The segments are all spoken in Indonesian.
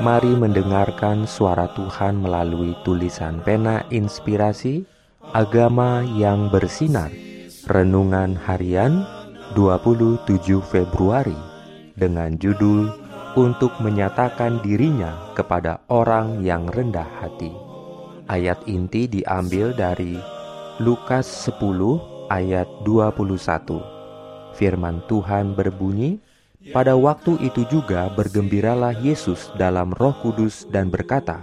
Mari mendengarkan suara Tuhan melalui tulisan pena inspirasi Agama yang bersinar. Renungan harian 27 Februari Dengan judul Untuk menyatakan dirinya kepada orang yang rendah hati. Ayat inti diambil dari Lukas 10 ayat 21 Firman Tuhan berbunyi, pada waktu itu juga bergembiralah Yesus dalam roh kudus dan berkata,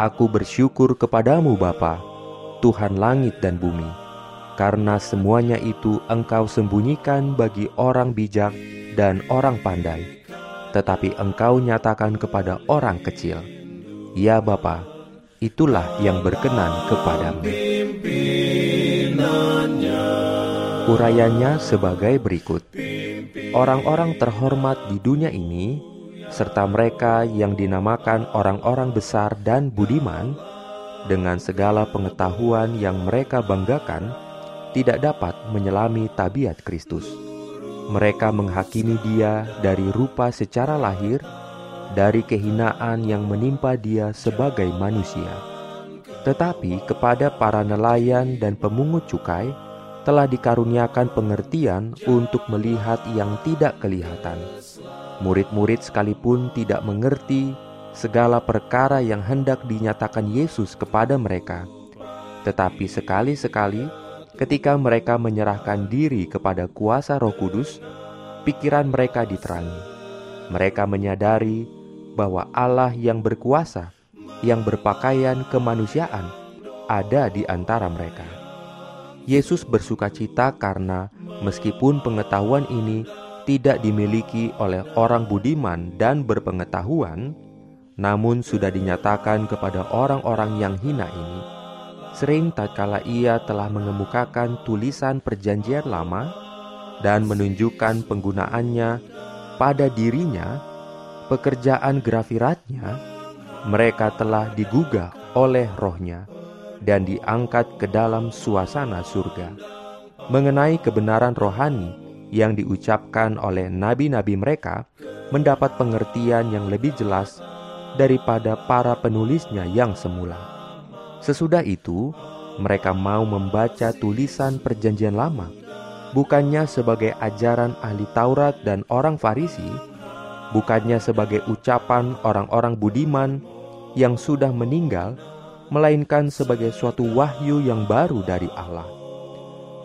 Aku bersyukur kepadamu Bapa, Tuhan langit dan bumi, karena semuanya itu engkau sembunyikan bagi orang bijak dan orang pandai, tetapi engkau nyatakan kepada orang kecil. Ya Bapa, itulah yang berkenan kepadamu. Urayanya sebagai berikut orang-orang terhormat di dunia ini, serta mereka yang dinamakan orang-orang besar dan budiman, dengan segala pengetahuan yang mereka banggakan, tidak dapat menyelami tabiat Kristus. Mereka menghakimi Dia dari rupa secara lahir, dari kehinaan yang menimpa Dia sebagai manusia. Tetapi kepada para nelayan dan pemungut cukai, telah dikaruniakan pengertian untuk melihat yang tidak kelihatan. Murid-murid sekalipun tidak mengerti segala perkara yang hendak dinyatakan Yesus kepada mereka. Tetapi sekali-sekali ketika mereka menyerahkan diri kepada kuasa Roh Kudus, pikiran mereka diterangi. Mereka menyadari bahwa Allah yang berkuasa, yang berpakaian kemanusiaan, ada di antara mereka. Yesus bersuka cita karena meskipun pengetahuan ini tidak dimiliki oleh orang budiman dan berpengetahuan, namun sudah dinyatakan kepada orang-orang yang hina ini. Sering tatkala ia telah mengemukakan tulisan perjanjian lama dan menunjukkan penggunaannya pada dirinya, pekerjaan grafiratnya, mereka telah digugah oleh rohnya dan diangkat ke dalam suasana surga. Mengenai kebenaran rohani yang diucapkan oleh nabi-nabi mereka, mendapat pengertian yang lebih jelas daripada para penulisnya yang semula. Sesudah itu, mereka mau membaca tulisan Perjanjian Lama, bukannya sebagai ajaran ahli Taurat dan orang Farisi, bukannya sebagai ucapan orang-orang budiman yang sudah meninggal melainkan sebagai suatu wahyu yang baru dari Allah.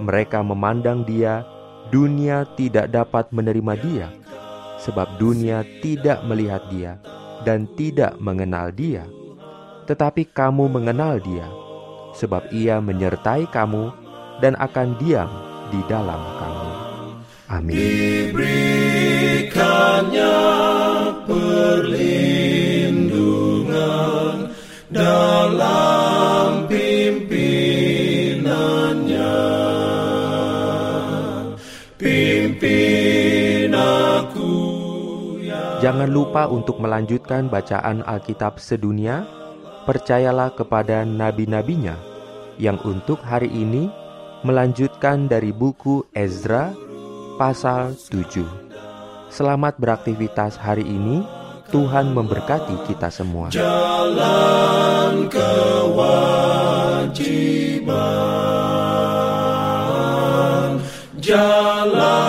Mereka memandang Dia, dunia tidak dapat menerima Dia, sebab dunia tidak melihat Dia dan tidak mengenal Dia. Tetapi kamu mengenal Dia, sebab Ia menyertai kamu dan akan diam di dalam kamu. Amin. Diberikannya Jangan lupa untuk melanjutkan bacaan Alkitab sedunia. Percayalah kepada nabi-nabinya yang untuk hari ini melanjutkan dari buku Ezra pasal 7. Selamat beraktivitas hari ini. Tuhan memberkati kita semua. jalan kewajiban. Jalan